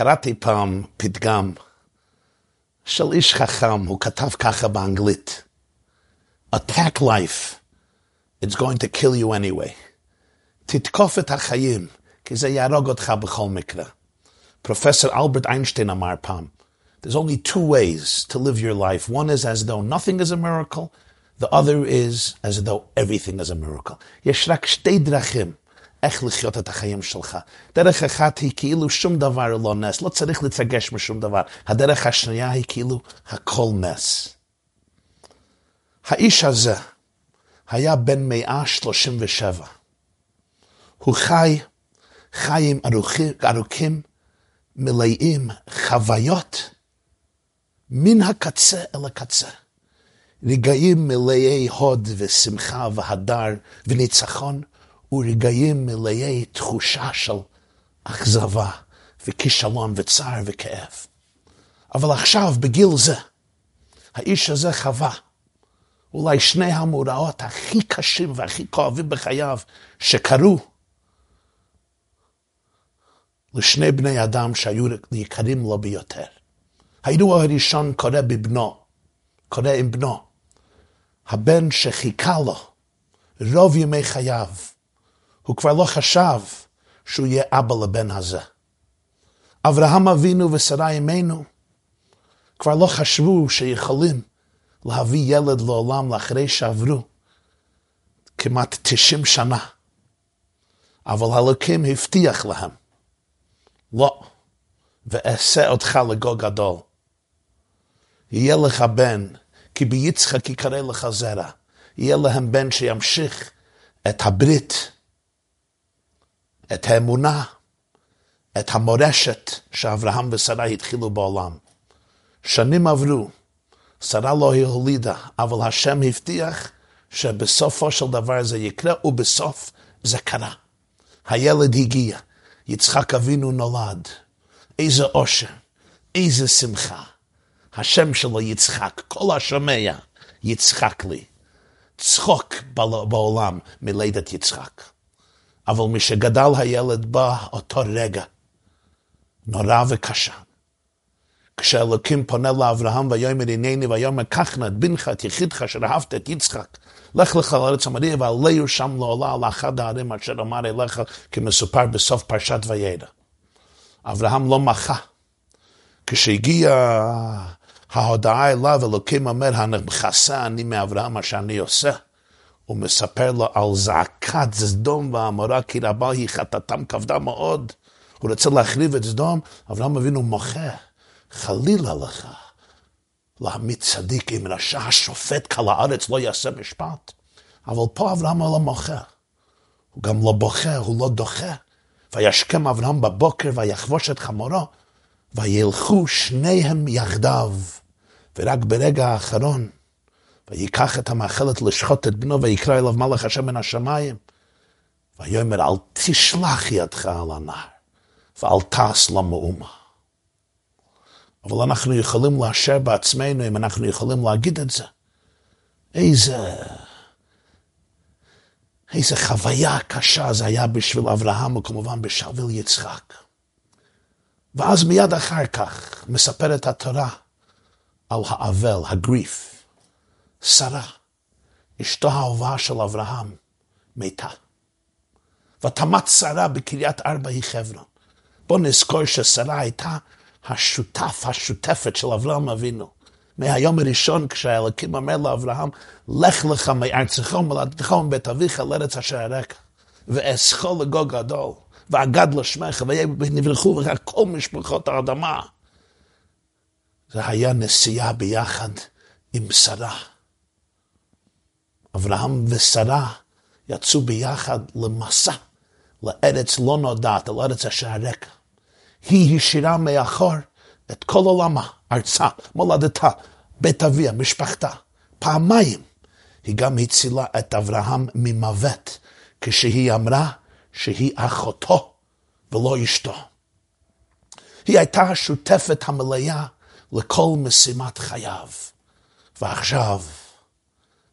קראתי פעם פתגם של איש חכם, הוא כתב ככה באנגלית: Attack life, it's going to kill you anyway. תתקוף את החיים, כי זה יהרוג אותך בכל מקרה. פרופסור אלברט איינשטיין אמר פעם, There's only two ways to live your life. One is as though nothing is a miracle, the other is as though everything is a miracle. יש רק שתי דרכים איך לחיות את החיים שלך. דרך אחת היא כאילו שום דבר לא נס, לא צריך להתרגש משום דבר. הדרך השנייה היא כאילו הכל נס. האיש הזה היה בן 137. הוא חי חיים ארוכים, ארוכים מלאים חוויות מן הקצה אל הקצה. רגעים מלאי הוד ושמחה והדר וניצחון, ורגעים מלאי תחושה של אכזבה וכישלון וצער וכאב. אבל עכשיו, בגיל זה, האיש הזה חווה אולי שני המאורעות הכי קשים והכי כואבים בחייו שקרו לשני בני אדם שהיו יקרים לו ביותר. האירוע הראשון קורה בבנו, קורה עם בנו. הבן שחיכה לו רוב ימי חייו, הוא כבר לא חשב שהוא יהיה אבא לבן הזה. אברהם אבינו ושרה אמנו כבר לא חשבו שיכולים להביא ילד לעולם לאחרי שעברו כמעט 90 שנה. אבל אלוקים הבטיח להם, לא, ואעשה אותך לגו גדול. יהיה לך בן, כי ביצחק יקרא לך זרע. יהיה להם בן שימשיך את הברית, את האמונה, את המורשת שאברהם ושרה התחילו בעולם. שנים עברו, שרה לא הולידה, אבל השם הבטיח שבסופו של דבר זה יקרה, ובסוף זה קרה. הילד הגיע, יצחק אבינו נולד. איזה אושר, איזה שמחה. השם שלו יצחק, כל השומע יצחק לי. צחוק בעולם מלידת יצחק. אבל משגדל הילד בא אותו רגע, נורא וקשה. כשאלוקים פונה לאברהם ויאמר הנני ויאמר קח נא את בנך את יחידך אשר אהבת את יצחק לך לך לארץ המריה ועלהו שם לעולה על אחד הערים אשר אמר אליך כמסופר בסוף פרשת וידע. אברהם לא מחה. כשהגיע ההודעה אליו, אלוקים אומר, הנכסה אני מאברהם מה שאני עושה. הוא מספר לו על זעקת סדום ועמורה, כי רבה היא חטאתם כבדה מאוד. הוא רוצה להחריב את סדום, אברהם אבינו מוחה. חלילה לך להעמיד צדיק עם רשע השופט כל הארץ לא יעשה משפט. אבל פה אברהם לא מוחה. הוא גם לא בוכה, הוא לא דוחה. וישכם אברהם בבוקר ויחבוש את חמורו, וילכו שניהם יחדיו. ורק ברגע האחרון, ויקח את המאכלת לשחוט את בנו, ויקרא אליו מלאך השם מן השמיים. ויאמר, אל תשלח ידך על הנער, ואל תעש למאומה. אבל אנחנו יכולים לאשר בעצמנו אם אנחנו יכולים להגיד את זה. איזה, איזה חוויה קשה זה היה בשביל אברהם וכמובן בשביל יצחק. ואז מיד אחר כך מספרת התורה על האבל, הגריף. שרה, אשתו האהובה של אברהם, מתה. ותמת שרה בקריית ארבע היא חברון. בואו נזכור ששרה הייתה השותף, השותפת של אברהם אבינו. מהיום הראשון כשהאלוקים אומר לאברהם, לך לך מארצך ומולדתך ומבית אביך לארץ אשר אראך, ואסכו לגו גדול, ואגד לשמך, ונברחו בך כל משפחות האדמה. זה היה נסיעה ביחד עם שרה. אברהם ושרה יצאו ביחד למסע, לארץ לא נודעת, לארץ אשר הרקע. היא השאירה מאחור את כל עולמה, ארצה, מולדתה, בית אביה, משפחתה. פעמיים היא גם הצילה את אברהם ממוות, כשהיא אמרה שהיא אחותו ולא אשתו. היא הייתה השותפת המלאה לכל משימת חייו. ועכשיו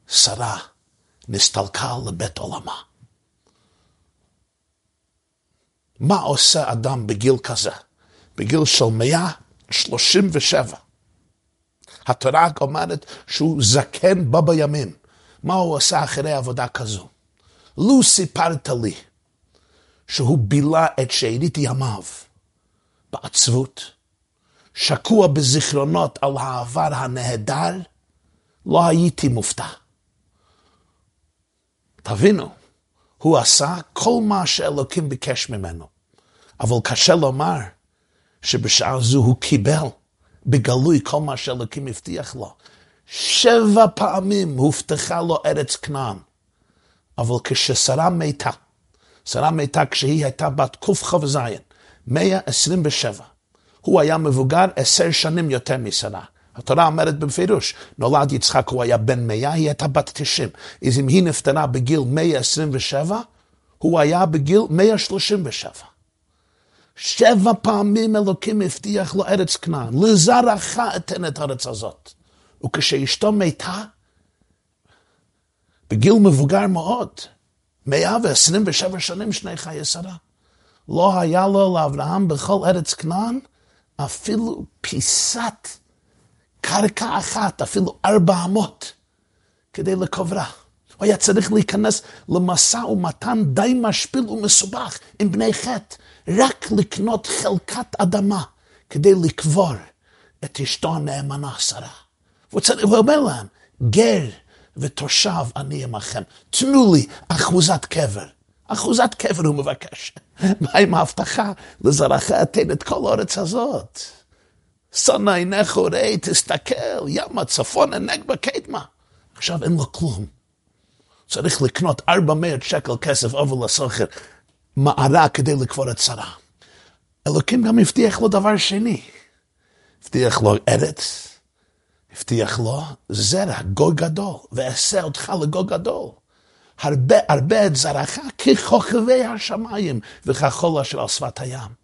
שרה נסתלקה לבית עולמה. מה עושה אדם בגיל כזה, בגיל של 137. התורה אומרת שהוא זקן בו בימים. מה הוא עשה אחרי עבודה כזו? לו סיפרת לי שהוא בילה את שארית ימיו בעצבות, שקוע בזיכרונות על העבר הנהדר, לא הייתי מופתע. תבינו, הוא עשה כל מה שאלוקים ביקש ממנו, אבל קשה לומר שבשעה זו הוא קיבל בגלוי כל מה שאלוקים הבטיח לו. שבע פעמים הובטחה לו ארץ כנען, אבל כששרה מתה, שרה מתה כשהיא הייתה בת קכ"ז, 127, הוא היה מבוגר עשר שנים יותר משרה. התורה אומרת בפירוש, נולד יצחק, הוא היה בן מאה, היא הייתה בת תשעים. אז אם היא נפטרה בגיל 127, הוא היה בגיל 137. שבע פעמים אלוקים הבטיח לו ארץ כנען, לזרעך אתן את הארץ הזאת. וכשאשתו מתה, בגיל מבוגר מאוד, 127 שנים שני חיי שרה, לא היה לו לאברהם בכל ארץ כנען אפילו פיסת קרקע אחת, אפילו ארבע אמות, כדי לקוברה. הוא היה צריך להיכנס למשא ומתן די משפיל ומסובך עם בני חטא, רק לקנות חלקת אדמה כדי לקבור את אשתו הנאמנה שרה. והוא אומר להם, גר ותושב אני עמכם, תנו לי אחוזת קבר. אחוזת קבר הוא מבקש. מה עם ההבטחה? לזרעך אתן את כל הארץ הזאת. שונא עיניך וראה, תסתכל, ים הצפון הנגבה קדמה. עכשיו אין לו כלום. צריך לקנות 400 שקל כסף עבור לסוחר, מערה כדי לקבור את שרה. אלוקים גם הבטיח לו דבר שני. הבטיח לו ארץ, הבטיח לו זרע, גוי גדול, ואעשה אותך לגוי גדול. הרבה הרבה את זרעך ככוכבי השמיים וכחול אשר על שפת הים.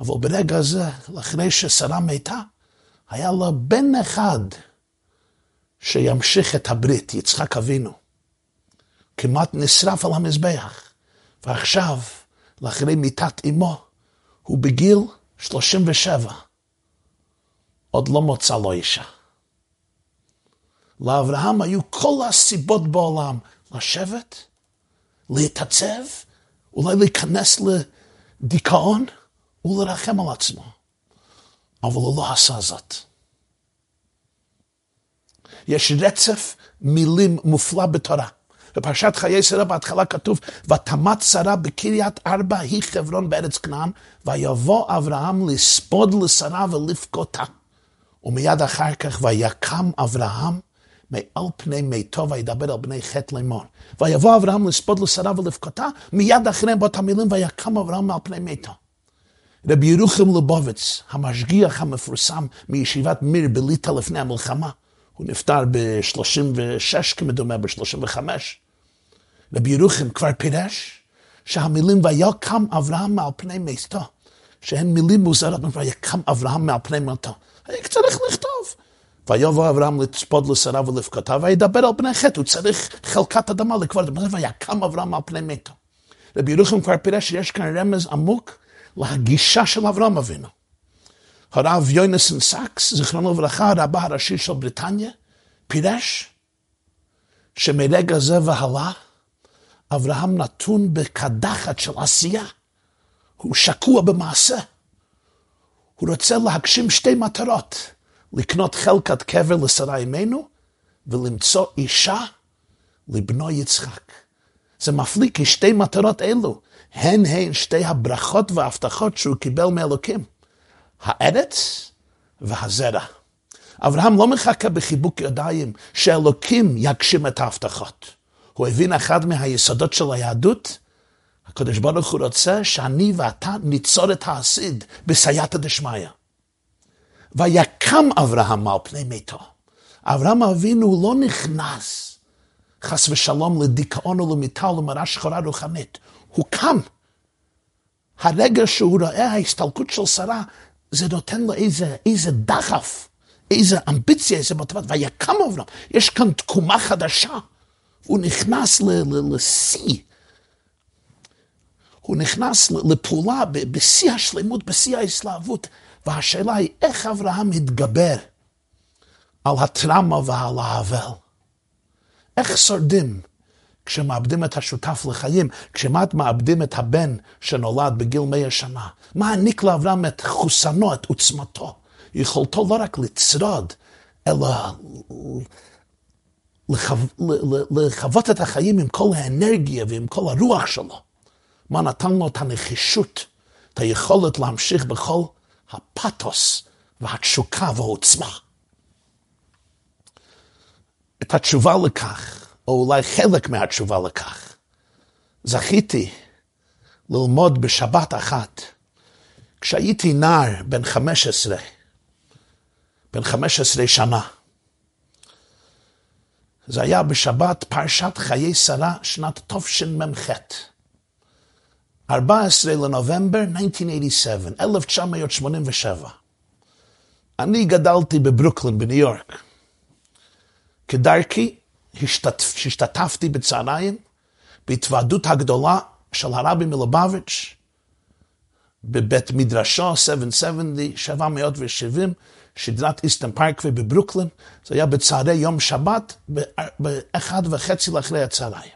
אבל ברגע זה, אחרי ששרה מתה, היה לו בן אחד שימשיך את הברית, יצחק אבינו. כמעט נשרף על המזבח. ועכשיו, לאחרי מיתת אמו, הוא בגיל 37. עוד לא מוצא לו אישה. לאברהם היו כל הסיבות בעולם לשבת, להתעצב, אולי להיכנס לדיכאון ולרחם על עצמו. אבל הוא לא עשה זאת. יש רצף מילים מופלא בתורה. בפרשת חיי שרה בהתחלה כתוב, ותמת שרה בקריית ארבע היא חברון בארץ כנען, ויבוא אברהם לספוד לשרה ולבכותה. ומיד אחר כך ויקם אברהם מעל פני מיתו וידבר על בני חטא לאמור. ויבוא אברהם לספוד לשרה ולבכותה, מיד אחרי באותה מילים ויקם אברהם מעל פני מיתו. רבי ירוחם לבוביץ, המשגיח המפורסם מישיבת מיר בליטא לפני המלחמה, הוא נפטר ב-36 כמדומה, ב-35. רבי ירוחם כבר פירש שהמילים ויקם אברהם מעל פני מיתו, שהן מילים מוזרות, ויקם אברהם מעל פני מיתו. היה צריך לכתוב. ויבוא אברהם לצפוד לשרה ולבכתה, וידבר על בני חטא, הוא צריך חלקת אדמה לקבור, ויקם אברהם מעל פני מיתו. רבי ירוחם כבר פירש שיש כאן רמז עמוק להגישה של אברהם אבינו. הרב יונתן סאקס, זיכרונו לברכה, הרב הראשי של בריטניה, פירש שמרגע זה והלאה, אברהם נתון בקדחת של עשייה. הוא שקוע במעשה. הוא רוצה להגשים שתי מטרות, לקנות חלקת קבר לשרה אימנו, ולמצוא אישה לבנו יצחק. זה מפליא, כי שתי מטרות אלו, הן הן שתי הברכות וההבטחות שהוא קיבל מאלוקים. הארץ והזרע. אברהם לא מחכה בחיבוק ידיים שאלוקים יגשים את ההבטחות. הוא הבין אחד מהיסודות של היהדות, הקדוש ברוך הוא רוצה שאני ואתה ניצור את העשיד בסייעתא דשמיא. ויקם אברהם על פני מיתו. אברהם אבינו לא נכנס חס ושלום לדיכאון ולמיתה ולמראה שחורה רוחנית. הוא קם. הרגע שהוא רואה ההסתלקות של שרה, זה נותן לו איזה, איזה דחף, איזה אמביציה, איזה מוטיבציה, ויקם אברהם. יש כאן תקומה חדשה. הוא נכנס לשיא. הוא נכנס לפעולה בשיא השלמות, בשיא ההסלהבות, והשאלה היא איך אברהם התגבר על הטראומה ועל האבל. איך שורדים כשמאבדים את השותף לחיים, כשמעט מאבדים את הבן שנולד בגיל מאה שנה? מה העניק לאברהם את חוסנו, את עוצמתו? יכולתו לא רק לצרוד, אלא לחו... לחוות את החיים עם כל האנרגיה ועם כל הרוח שלו. מה נתן לו את הנחישות, את היכולת להמשיך בכל הפתוס והתשוקה והעוצמה. את התשובה לכך, או אולי חלק מהתשובה לכך, זכיתי ללמוד בשבת אחת, כשהייתי נער בן 15, בן 15 שנה. זה היה בשבת פרשת חיי שרה, שנת תשמ"ח. 14 לנובמבר 1987, 1987. אני גדלתי בברוקלין בניו יורק. כדרכי השתתפ, השתתפתי בצהריים בהתוועדות הגדולה של הרבי מלובביץ' בבית מדרשו 770, 770, שדרת איסטן פארקווי בברוקלין. זה היה בצהרי יום שבת, באחד וחצי לאחרי הצהריים.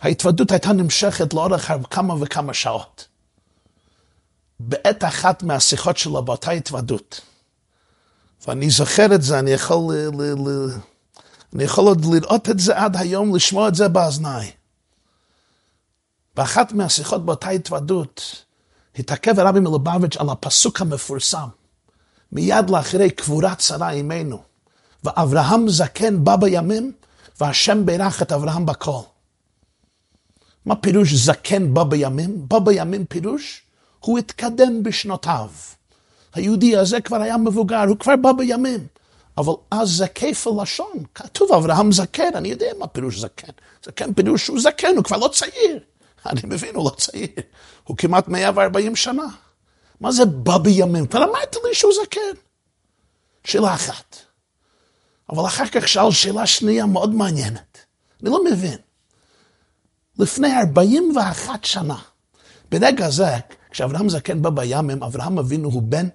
ההתוודות הייתה נמשכת לאורך כמה וכמה שעות. בעת אחת מהשיחות שלו באותה התוודות, ואני זוכר את זה, אני יכול, ל, ל, ל, אני יכול עוד לראות את זה עד היום, לשמוע את זה באזניי. באחת מהשיחות באותה התוודות, התעכב הרבי מלובביץ' על הפסוק המפורסם, מיד לאחרי קבורת שרה אימנו, ואברהם זקן בא בימים, והשם בירך את אברהם בכל. מה פירוש זקן בא בימים? בא בימים פירוש, הוא התקדם בשנותיו. היהודי הזה כבר היה מבוגר, הוא כבר בא בימים. אבל אז זה כפל לשון, כתוב אברהם זקן, אני יודע מה פירוש זקן. זקן פירוש שהוא זקן, הוא כבר לא צעיר. אני מבין, הוא לא צעיר. הוא כמעט 140 שנה. מה זה בא בימים? כבר אמרת לי שהוא זקן. שאלה אחת. אבל אחר כך שאל שאלה שנייה מאוד מעניינת. אני לא מבין. לפני 41 שנה, ברגע זה, כשאברהם זקן בא בימים, אברהם אבינו הוא בן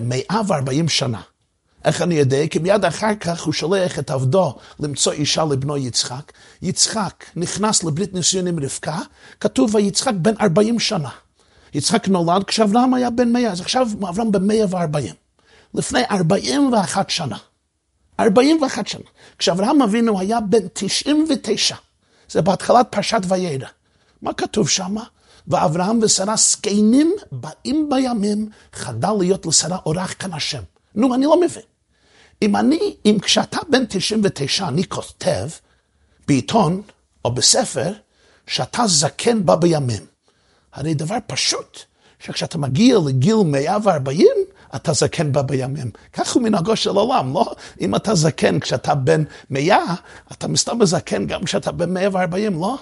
140 שנה. איך אני יודע? כי מיד אחר כך הוא שולח את עבדו למצוא אישה לבנו יצחק. יצחק נכנס לברית ניסיון עם רבקה, כתוב ויצחק בן 40 שנה. יצחק נולד כשאברהם היה בן 100, אז עכשיו אברהם בן 140. לפני 41 שנה. 41 שנה. כשאברהם אבינו היה בן 99. זה בהתחלת פרשת וירא. מה כתוב שמה? ואברהם ושרה זקנים באים בימים, חדל להיות לשרה אורח כאן השם. נו, אני לא מבין. אם אני, אם כשאתה בן 99, אני כותב בעיתון או בספר, שאתה זקן בא בימים. הרי דבר פשוט, שכשאתה מגיע לגיל 140, אתה זקן בא בימים. כך הוא מנהגו של עולם, לא? אם אתה זקן כשאתה בן 100, אתה מסתובב זקן גם כשאתה בן 140, לא?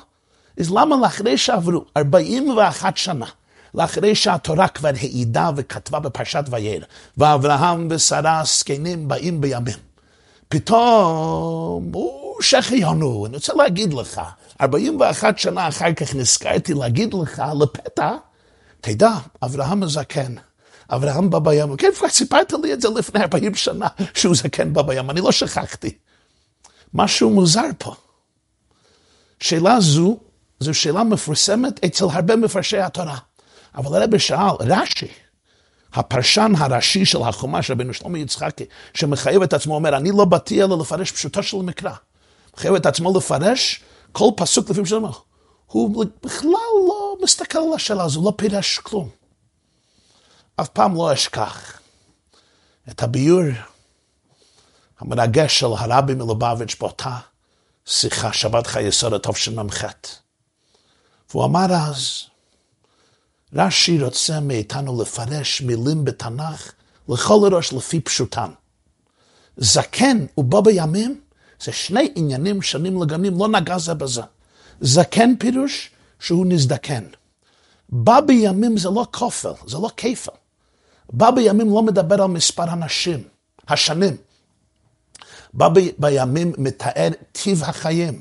אז למה לאחרי שעברו 41 שנה, לאחרי שהתורה כבר העידה וכתבה בפרשת וירא, ואברהם ושרה זקנים באים בימים, פתאום, הוא שחיינו, אני רוצה להגיד לך, 41 שנה אחר כך נזכרתי להגיד לך לפתע, תדע, אברהם הזקן. אברהם בא בים, כן, כבר סיפרת לי את זה לפני 40 שנה, שהוא זקן בא בים, אני לא שכחתי. משהו מוזר פה. שאלה זו זו שאלה מפורסמת אצל הרבה מפרשי התורה. אבל הרב שאל, רש"י, הפרשן הראשי של החומש, רבינו שלמה יצחקי, שמחייב את עצמו, אומר, אני לא באתי אלא לפרש פשוטו של מקרא. מחייב את עצמו לפרש כל פסוק לפי פשוטו. הוא בכלל לא מסתכל על השאלה הזו, לא פירש כלום. אף פעם לא אשכח את הביור המרגש של הרבי מלובביץ' באותה שיחה, שבת חיי סוד התשמ"ח. והוא אמר אז, רש"י רוצה מאיתנו לפרש מילים בתנ"ך לכל הראש לפי פשוטן. זקן ובא בימים זה שני עניינים שונים לגנים, לא נגע זה בזה. זקן פירוש שהוא נזדקן. בא בימים זה לא כופל, זה לא כפל. בא בימים לא מדבר על מספר הנשים, השנים. בא בימים מתאר טיב החיים.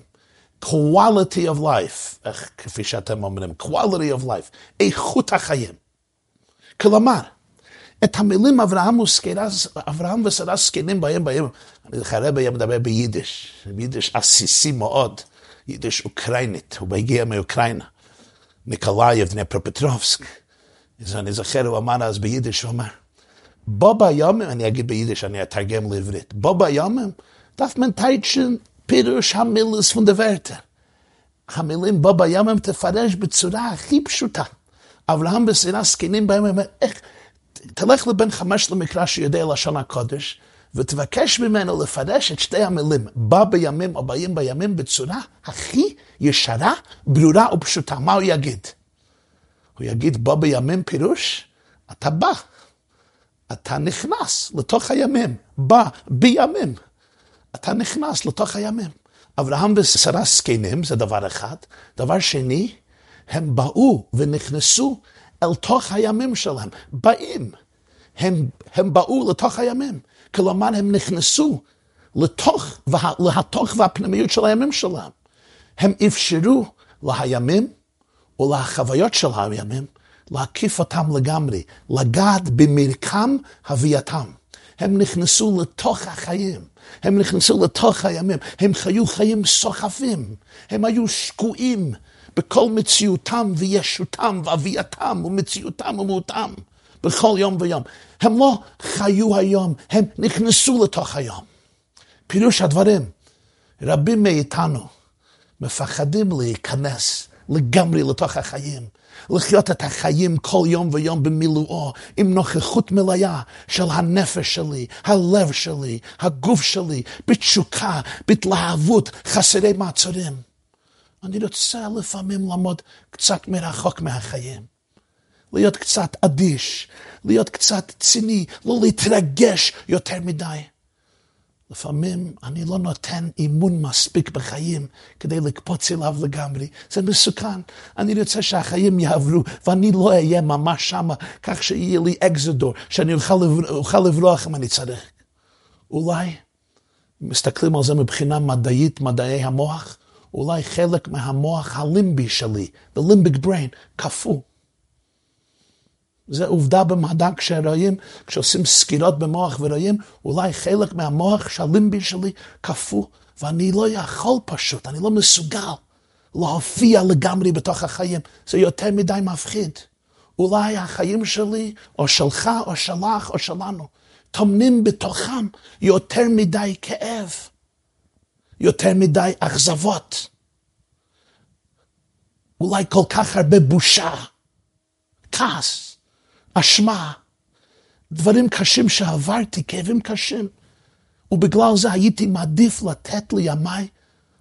Quality of life, כפי שאתם אומרים, quality of life, איכות החיים. כלומר, את המילים אברהם ושרה, אברהם ושרה זקנים באים בימים. אני הרבי היה מדבר ביידיש, ביידיש עסיסי מאוד, יידיש אוקראינית, הוא הגיע מאוקראינה, ניקולאייב, דנפרופטרובסק. אז אני זוכר, הוא אמר אז ביידיש, הוא אמר, בא בימים, אני אגיד ביידיש, אני אתרגם לעברית, בא בימים, דארף מען טייטשן פירוש המילות פון די ווערטער. המילים בא בימים תפרש בצורה הכי פשוטה. אברהם ושרה זקנים באים, אומר, איך, תלך לבן חמש למקרא שיודע לשון הקודש, ותבקש ממנו לפרש את שתי המילים, בא בימים או באים בימים, בצורה הכי ישרה, ברורה ופשוטה. מה הוא יגיד? הוא יגיד, בא בימים פירוש, אתה בא, אתה נכנס לתוך הימים, בא בימים, אתה נכנס לתוך הימים. אברהם ושרה זקנים זה דבר אחד. דבר שני, הם באו ונכנסו אל תוך הימים שלהם. באים. הם, הם באו לתוך הימים. כלומר, הם נכנסו לתוך, להתוך והפנימיות של הימים שלהם. הם אפשרו לימים ולחוויות של הימים להקיף אותם לגמרי, לגעת במרקם הווייתם. הם נכנסו לתוך החיים, הם נכנסו לתוך הימים, הם חיו חיים סוחפים, הם היו שקועים בכל מציאותם וישותם והווייתם ומציאותם ומהותם בכל יום ויום. הם לא חיו היום, הם נכנסו לתוך היום. פירוש הדברים, רבים מאיתנו מפחדים להיכנס לגמרי לתוך החיים. לחיות את החיים כל יום ויום במילואו, עם נוכחות מלאה של הנפש שלי, הלב שלי, הגוף שלי, בתשוקה, בהתלהבות, חסרי מעצורים. אני רוצה לפעמים לעמוד קצת מרחוק מהחיים. להיות קצת אדיש, להיות קצת ציני, לא להתרגש יותר מדי. לפעמים אני לא נותן אימון מספיק בחיים כדי לקפוץ אליו לגמרי. זה מסוכן. אני רוצה שהחיים יעברו ואני לא אהיה ממש שם, כך שיהיה לי אקזדור, שאני אוכל, אוכל לברוח אם אני צריך. אולי, מסתכלים על זה מבחינה מדעית, מדעי המוח, אולי חלק מהמוח הלימבי שלי, the limbic brain, קפוא. זה עובדה במדע כשרואים, כשעושים סקירות במוח ורואים, אולי חלק מהמוח שהלימבי שלי קפוא, ואני לא יכול פשוט, אני לא מסוגל להופיע לגמרי בתוך החיים. זה יותר מדי מפחיד. אולי החיים שלי, או שלך, או שלך, או שלנו, טומנים בתוכם יותר מדי כאב, יותר מדי אכזבות. אולי כל כך הרבה בושה, כעס. אשמה, דברים קשים שעברתי, כאבים קשים. ובגלל זה הייתי מעדיף לתת לימיי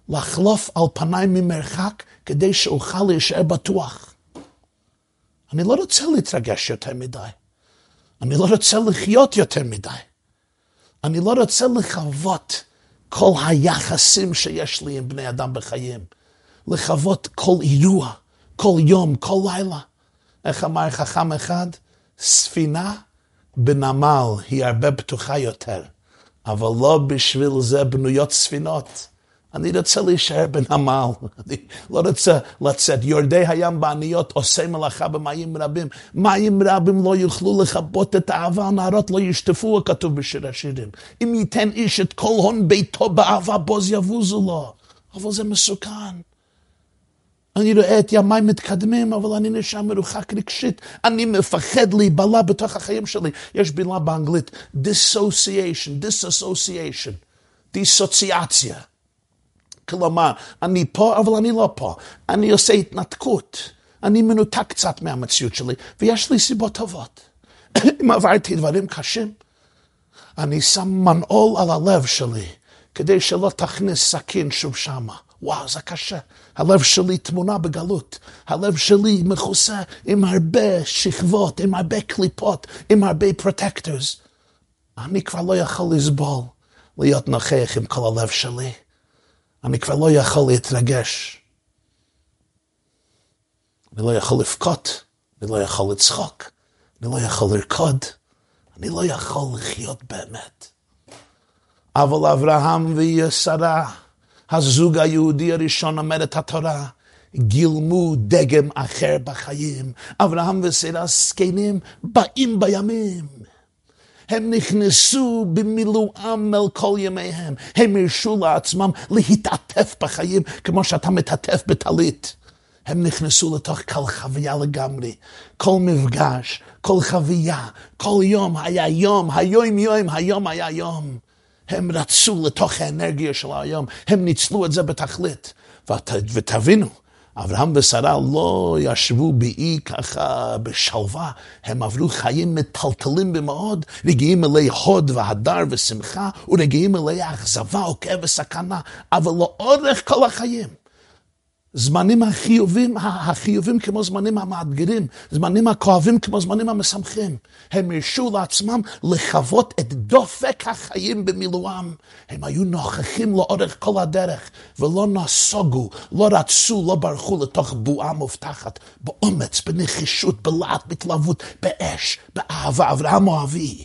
לחלוף על פניי ממרחק כדי שאוכל להישאר בטוח. אני לא רוצה להתרגש יותר מדי. אני לא רוצה לחיות יותר מדי. אני לא רוצה לחוות כל היחסים שיש לי עם בני אדם בחיים. לחוות כל אירוע, כל יום, כל לילה. איך אמר חכם אחד? ספינה בנמל היא הרבה פתוחה יותר, אבל לא בשביל זה בנויות ספינות. אני רוצה להישאר בנמל, אני לא רוצה לצאת. יורדי הים בעניות עושה מלאכה במים רבים. מים רבים לא יוכלו לכבות את האהבה, הנערות לא ישטפו, כתוב בשיר השירים. אם ייתן איש את כל הון ביתו באהבה, בוז יבוזו לו. אבל זה מסוכן. אני רואה את ימיי מתקדמים, אבל אני נשאר מרוחק רגשית. אני מפחד להיבלע בתוך החיים שלי. יש בילה באנגלית, dissociation, disassociation, דיסוציאציה. כלומר, אני פה, אבל אני לא פה. אני עושה התנתקות. אני מנותק קצת מהמציאות שלי, ויש לי סיבות טובות. אם עברתי דברים קשים, אני שם מנעול על הלב שלי, כדי שלא תכניס סכין שוב שמה. וואו, זה קשה. הלב שלי טמון בגלות. הלב שלי מכוסה עם הרבה שכבות, עם הרבה קליפות, עם הרבה protectors. אני כבר לא יכול לסבול להיות נוכח עם כל הלב שלי. אני כבר לא יכול להתרגש. אני לא יכול לבכות, אני לא יכול לצחוק, אני לא יכול לרקוד, אני לא יכול לחיות באמת. אבל אברהם ושרה, הזוג היהודי הראשון אומר את התורה, גילמו דגם אחר בחיים. אברהם וסירה זקנים באים בימים. הם נכנסו במילואם אל כל ימיהם. הם הרשו לעצמם להתעטף בחיים כמו שאתה מתעטף בטלית. הם נכנסו לתוך כל חוויה לגמרי. כל מפגש, כל חוויה, כל יום היה יום, היום יום, היום היה יום. הם רצו לתוך האנרגיה של היום, הם ניצלו את זה בתכלית. ות, ותבינו, אברהם ושרה לא ישבו באי ככה בשלווה, הם עברו חיים מטלטלים במאוד, רגיעים אלי הוד והדר ושמחה, ורגיעים אלי אכזבה, עוקב וסכנה, אבל לאורך כל החיים. זמנים החיובים, החיובים כמו זמנים המאתגרים, זמנים הכואבים כמו זמנים המשמחים. הם הרשו לעצמם לחוות את דופק החיים במילואם. הם היו נוכחים לאורך כל הדרך, ולא נסוגו, לא רצו, לא ברחו לתוך בועה מובטחת, באומץ, בנחישות, בלהט, בהתלהבות, באש, באהבה, אברהם אוהבי.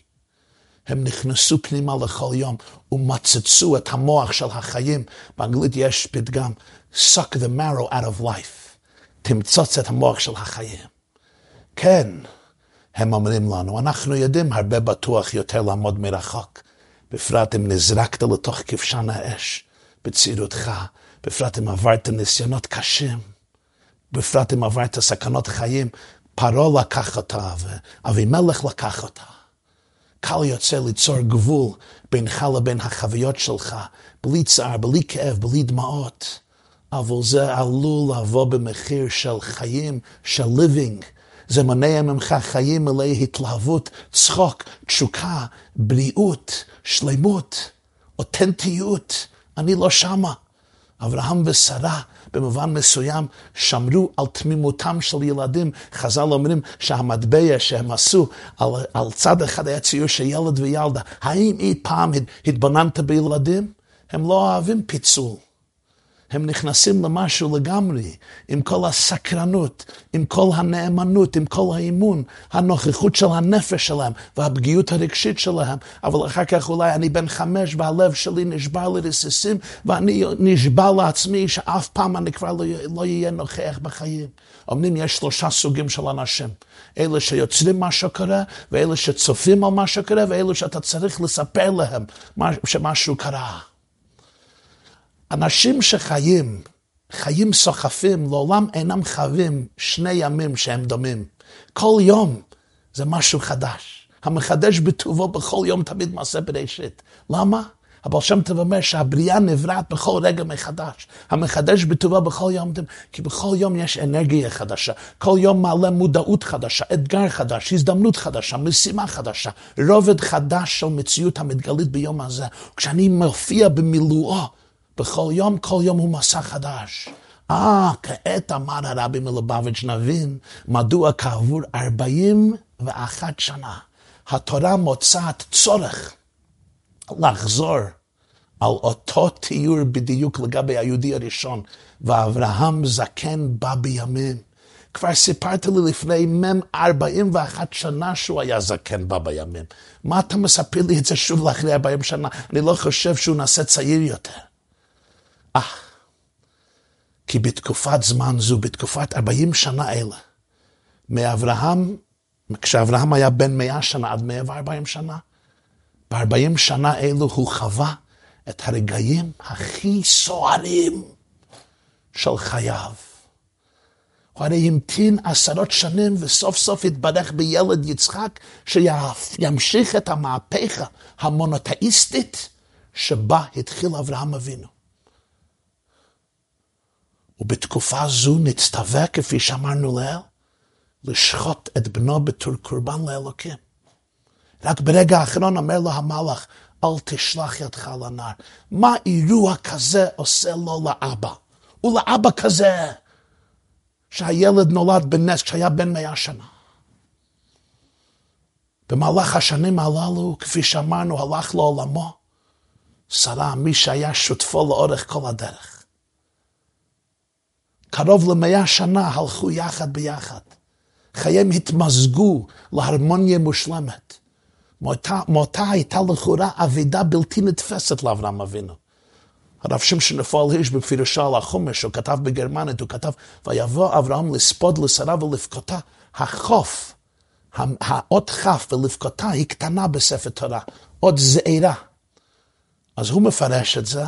הם נכנסו פנימה לכל יום ומצצו את המוח של החיים. באנגלית יש פתגם, suck the marrow out of life. תמצוץ את המוח של החיים. כן, הם אומרים לנו, אנחנו יודעים הרבה בטוח יותר לעמוד מרחוק, בפרט אם נזרקת לתוך כבשן האש בצעירותך, בפרט אם עברת ניסיונות קשים, בפרט אם עברת סכנות חיים, פרעה לקח אותה ואבימלך לקח אותה. קל יוצא ליצור גבול בינך לבין החוויות שלך, בלי צער, בלי כאב, בלי דמעות. אבל זה עלול לבוא במחיר של חיים, של living. זה מונע ממך חיים מלאי התלהבות, צחוק, תשוקה, בריאות, שלמות, אותנטיות. אני לא שמה. אברהם ושרה במובן מסוים שמרו על תמימותם של ילדים. חז"ל אומרים שהמטבע שהם עשו, על, על צד אחד היה ציור של ילד וילדה. האם אי פעם התבוננת בילדים? הם לא אוהבים פיצול. הם נכנסים למשהו לגמרי, עם כל הסקרנות, עם כל הנאמנות, עם כל האימון, הנוכחות של הנפש שלהם והפגיעות הרגשית שלהם, אבל אחר כך אולי אני בן חמש והלב שלי נשבר לרסיסים ואני נשבע לעצמי שאף פעם אני כבר לא, לא אהיה נוכח בחיים. אומרים יש שלושה סוגים של אנשים, אלה שיוצרים מה שקורה, ואלה שצופים על מה שקורה, ואלה שאתה צריך לספר להם שמשהו קרה. אנשים שחיים, חיים סוחפים, לעולם אינם חווים שני ימים שהם דומים. כל יום זה משהו חדש. המחדש בטובו בכל יום תמיד מעשה בראשית. למה? אבל שם טוב אומר שהבריאה נבראת בכל רגע מחדש. המחדש בטובו בכל יום, כי בכל יום יש אנרגיה חדשה. כל יום מעלה מודעות חדשה, אתגר חדש, הזדמנות חדשה, משימה חדשה, רובד חדש של מציאות המתגלית ביום הזה. כשאני מופיע במילואו, בכל יום, כל יום הוא מסע חדש. אה, כעת אמר הרבי מלובביץ' נבין מדוע כעבור ארבעים ואחת שנה התורה מוצאת צורך לחזור על אותו תיאור בדיוק לגבי היהודי הראשון, ואברהם זקן בא בימים. כבר סיפרת לי לפני מ"ם 41 שנה שהוא היה זקן בא בימים. מה אתה מספר לי את זה שוב לאחרי 40 שנה? אני לא חושב שהוא נעשה צעיר יותר. אה, כי בתקופת זמן זו, בתקופת 40 שנה אלה, מאברהם, כשאברהם היה בן 100 שנה עד 140 שנה, ב-40 שנה אלו הוא חווה את הרגעים הכי סוערים של חייו. הוא הרי המתין עשרות שנים וסוף סוף התברך בילד יצחק שימשיך את המהפכה המונותאיסטית שבה התחיל אברהם אבינו. ובתקופה זו נצטווה, כפי שאמרנו לאל, לשחוט את בנו בתור קורבן לאלוקים. רק ברגע האחרון אומר לו המלאך, אל תשלח ידך לנער. מה אירוע כזה עושה לו לאבא? ולאבא כזה, שהילד נולד בנס כשהיה בן מאה שנה. במהלך השנים הללו, כפי שאמרנו, הלך לעולמו שרה, מי שהיה שותפו לאורך כל הדרך. קרוב למאה שנה הלכו יחד ביחד. חייהם התמזגו להרמוניה מושלמת. מותה הייתה לכאורה אבידה בלתי נתפסת לאברהם אבינו. הרב שמשון נפול הירש בפירושו על החומש, הוא כתב בגרמנית, הוא כתב, ויבוא אברהם לספוד לשרה ולבכותה, החוף האות כ' ולבכותה היא קטנה בספר תורה, אות זעירה. אז הוא מפרש את זה,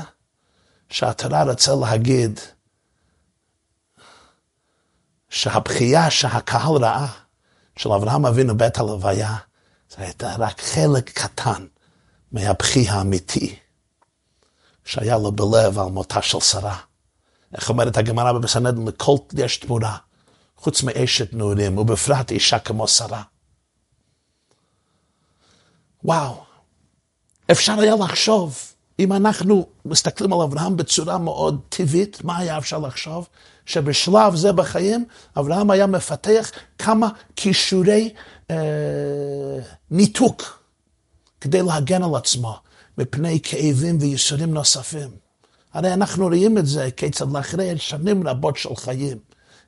שהתורה רוצה להגיד שהבכייה שהקהל ראה של אברהם אבינו בית הלוויה, זה הייתה רק חלק קטן מהבכי האמיתי שהיה לו בלב על מותה של שרה. איך אומרת הגמרא בבסנדן, לכל יש תמורה, חוץ מאשת נעורים, ובפרט אישה כמו שרה. וואו, אפשר היה לחשוב, אם אנחנו מסתכלים על אברהם בצורה מאוד טבעית, מה היה אפשר לחשוב? שבשלב זה בחיים, אברהם היה מפתח כמה כישורי אה, ניתוק כדי להגן על עצמו מפני כאבים וייסורים נוספים. הרי אנחנו רואים את זה כיצד לאחרי שנים רבות של חיים,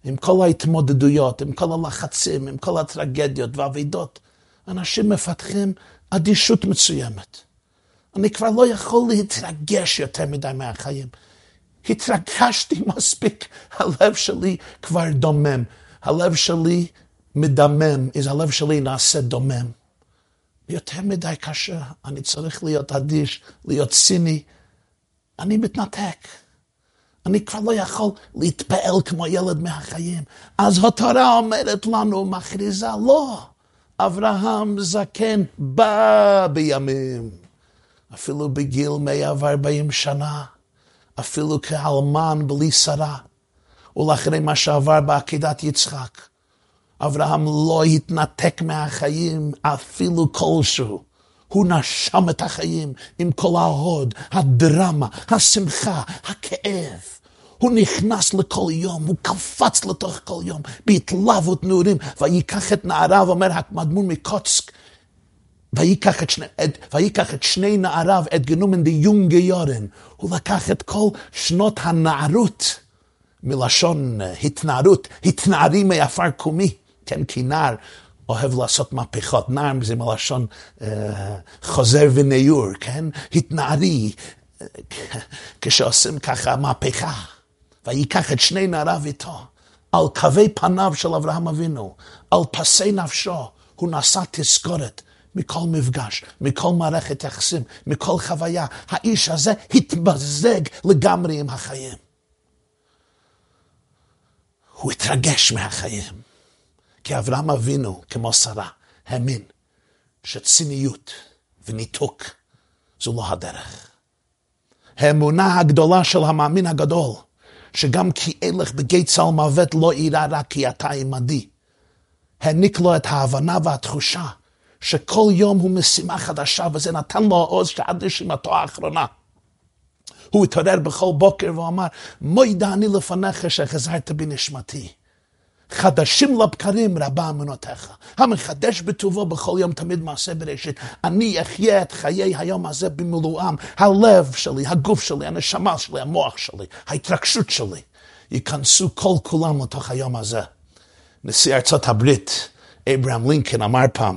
עם כל ההתמודדויות, עם כל הלחצים, עם כל הטרגדיות והאבידות, אנשים מפתחים אדישות מסוימת. אני כבר לא יכול להתרגש יותר מדי מהחיים. התרגשתי מספיק, הלב שלי כבר דומם. הלב שלי מדמם, אז הלב שלי נעשה דומם. יותר מדי קשה, אני צריך להיות אדיש, להיות ציני. אני מתנתק. אני כבר לא יכול להתפעל כמו ילד מהחיים. אז התורה אומרת לנו, מכריזה, לא. אברהם זקן בא בימים, אפילו בגיל 140 שנה, אפילו כאלמן בלי שרה, ולאחרי מה שעבר בעקידת יצחק. אברהם לא התנתק מהחיים אפילו כלשהו. הוא נשם את החיים עם כל ההוד, הדרמה, השמחה, הכאב. הוא נכנס לכל יום, הוא קפץ לתוך כל יום, בהתלהבות נעורים, ויקח את נעריו, אומר המדמון מקוצק, ויקח את, שני, את, ויקח את שני נעריו, את גנומן די יונגה יורן. הוא לקח את כל שנות הנערות, מלשון התנערות, התנערי מעפר קומי, כן, כי נער אוהב לעשות מהפכות, נער זה מלשון אה, חוזר וניור, כן, התנערי, אה, כשעושים ככה מהפכה. ויקח את שני נעריו איתו, על קווי פניו של אברהם אבינו, על פסי נפשו, הוא נשא תזכורת מכל מפגש, מכל מערכת יחסים, מכל חוויה. האיש הזה התמזג לגמרי עם החיים. הוא התרגש מהחיים. כי אברהם אבינו, כמו שרה, האמין שציניות וניתוק זו לא הדרך. האמונה הגדולה של המאמין הגדול שגם כי אלך בגיא צל מוות לא אירע רק כי אתה עמדי. העניק לו את ההבנה והתחושה שכל יום הוא משימה חדשה, וזה נתן לו עוז שעד נשימתו האחרונה. הוא התעורר בכל בוקר ואמר, מוידה אני לפניך שחזרת בנשמתי. חדשים לבקרים רבה אמונותיך. המחדש בטובו בכל יום תמיד מעשה בראשית. אני אחיה את חיי היום הזה במילואם. הלב שלי, הגוף שלי, הנשמה שלי, המוח שלי, ההתרגשות שלי, ייכנסו כל כולם לתוך היום הזה. נשיא ארצות הברית, אברהם לינקן, אמר פעם,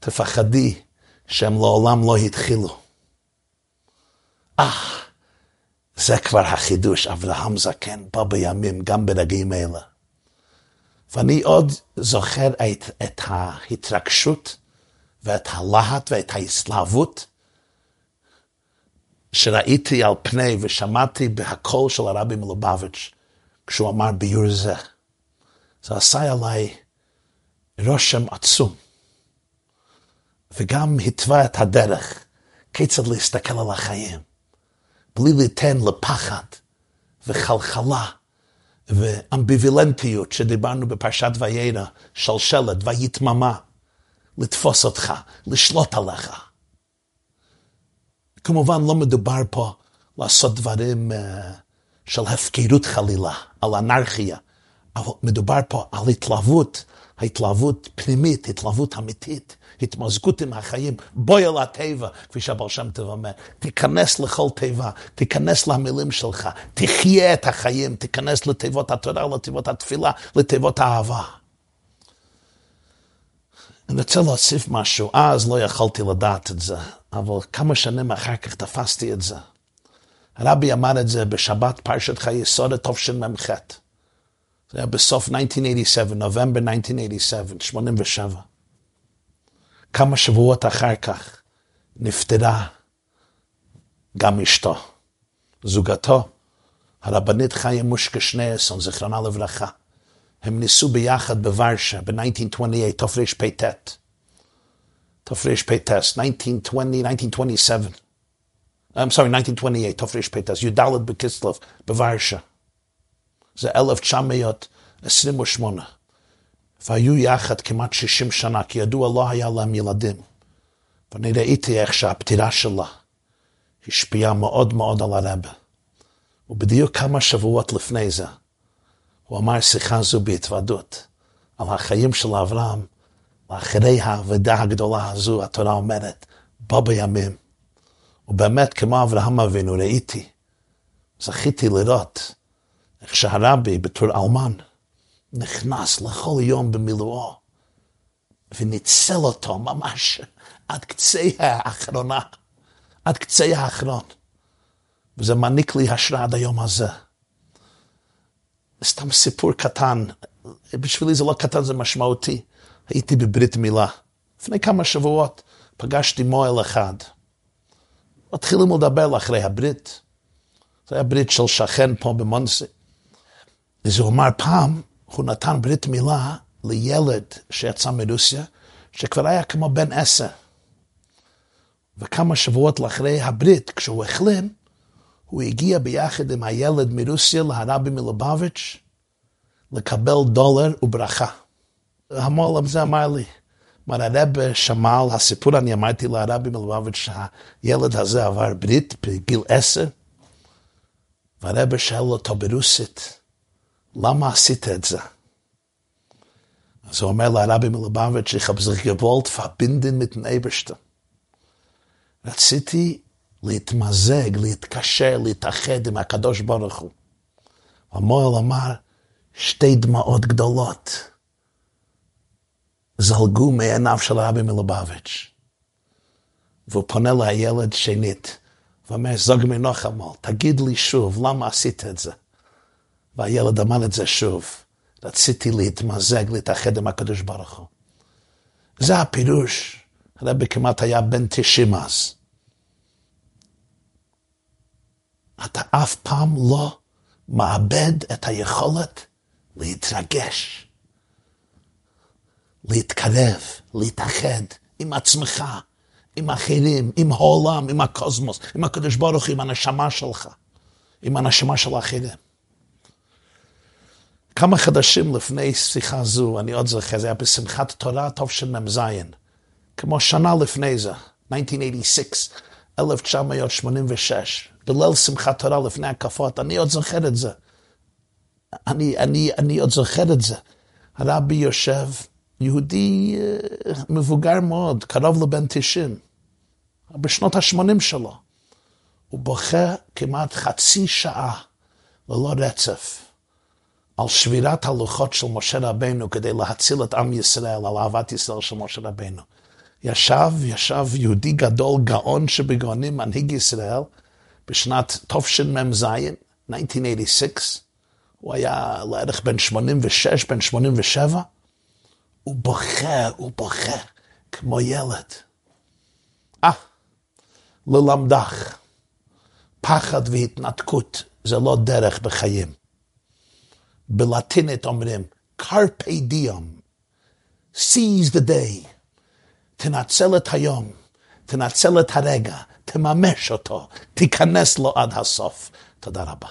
תפחדי שהם לעולם לא התחילו. אה, זה כבר החידוש, אברהם זקן בא בימים, גם ברגעים אלה. ואני עוד זוכר את, את ההתרגשות ואת הלהט ואת ההסלהבות שראיתי על פני ושמעתי בהקול של הרבי מלובביץ' כשהוא אמר ביור זה. זה עשה עליי רושם עצום, וגם התווה את הדרך כיצד להסתכל על החיים. בלי ליתן לפחד וחלחלה ואמביבילנטיות שדיברנו בפרשת וירא, שלשלת ויתממה, לתפוס אותך, לשלוט עליך. כמובן לא מדובר פה לעשות דברים uh, של הפקרות חלילה, על אנרכיה, אבל מדובר פה על התלהבות, התלהבות פנימית, התלהבות אמיתית, התמזגות עם החיים, בואי אל הטבע, כפי שהבר שם טוב אומר, תיכנס לכל טבע, תיכנס למילים שלך, תחיה את החיים, תיכנס לתיבות התורה, לתיבות התפילה, לתיבות האהבה. אני רוצה להוסיף משהו, אז לא יכולתי לדעת את זה, אבל כמה שנים אחר כך תפסתי את זה. הרבי אמר את זה בשבת פרשת חיי סוד תשמ"ח. זה היה בסוף 1987, נובמבר 1987, 87. כמה שבועות אחר כך נפטרה גם אשתו, זוגתו, הרבנית חיה מושקה שניאסון, זיכרונה לברכה. הם ניסו ביחד בוורשה ב-1928, תרפ"ט. תרפ"ט, 1920, 1927. I'm sorry, 1928, תרפ"ט, י"ד בכסלו בוורשה. זה 1928. והיו יחד כמעט 60 שנה, כי ידוע לא היה להם ילדים. ואני ראיתי איך שהפטירה שלה השפיעה מאוד מאוד על הרבה. ובדיוק כמה שבועות לפני זה, הוא אמר שיחה זו בהתוודות על החיים של אברהם, ואחרי האבדה הגדולה הזו, התורה אומרת, בא בימים. ובאמת, כמו אברהם אבינו, ראיתי, זכיתי לראות איך שהרבי בתור אלמן נכנס לכל יום במילואו וניצל אותו ממש עד קצה האחרונה, עד קצה האחרון. וזה מעניק לי השראה עד היום הזה. סתם סיפור קטן, בשבילי זה לא קטן, זה משמעותי. הייתי בברית מילה. לפני כמה שבועות פגשתי מועל אחד. מתחילים לדבר אחרי הברית. זה היה ברית של שכן פה במונסי. אז הוא אמר פעם, הוא נתן ברית מילה לילד שיצא מרוסיה, שכבר היה כמו בן עשר. וכמה שבועות לאחרי הברית, כשהוא החלים, הוא הגיע ביחד עם הילד מרוסיה להרבי מלובביץ' לקבל דולר וברכה. המועל הזה אמר לי, מר הרב שמע על הסיפור, אני אמרתי לרבי מלובביץ' שהילד הזה עבר ברית בגיל עשר, והרב שאל אותו ברוסית, למה עשית את זה? אז הוא אומר לרבי מלובביץ', ich habe sich gewollt verbinden mit dem Ebersten. רציתי להתמזג, להתקשר, להתאחד עם הקדוש ברוך הוא. המוהל אמר, שתי דמעות גדולות זלגו מעיניו של הרבי מלובביץ'. והוא פונה לילד שנית, ואומר, זוג מנוחמול, תגיד לי שוב, למה עשית את זה? והילד אמר את זה שוב, רציתי להתמזג, להתאחד עם הקדוש ברוך הוא. זה הפירוש, הרבי כמעט היה בן 90 אז. אתה אף פעם לא מאבד את היכולת להתרגש, להתקרב, להתאחד עם עצמך, עם אחרים, עם העולם, עם הקוסמוס, עם הקדוש ברוך הוא, עם הנשמה שלך, עם הנשמה של האחרים. כמה חדשים לפני שיחה זו, אני עוד זוכר, זה היה בשמחת תורה תשמ"ז, כמו שנה לפני זה, 1986, 1986, בליל שמחת תורה לפני הקפות, אני עוד זוכר את זה. אני, אני, אני עוד זוכר את זה. הרבי יושב, יהודי אה, מבוגר מאוד, קרוב לבן 90, בשנות ה-80 שלו. הוא בוכה כמעט חצי שעה ללא רצף. על שבירת הלוחות של משה רבנו כדי להציל את עם ישראל, על אהבת ישראל של משה רבנו. ישב, ישב יהודי גדול, גאון שבגאונים, מנהיג ישראל, בשנת תשמ"ז, 1986, הוא היה לערך בן 86, בן 87, הוא בוכה, הוא בוכה, כמו ילד. אה, ללמדך, פחד והתנתקות זה לא דרך בחיים. בלטינית אומרים, carpe diem, seize the day, תנצל את היום, תנצל את הרגע, תממש אותו, תיכנס לו עד הסוף. תודה רבה.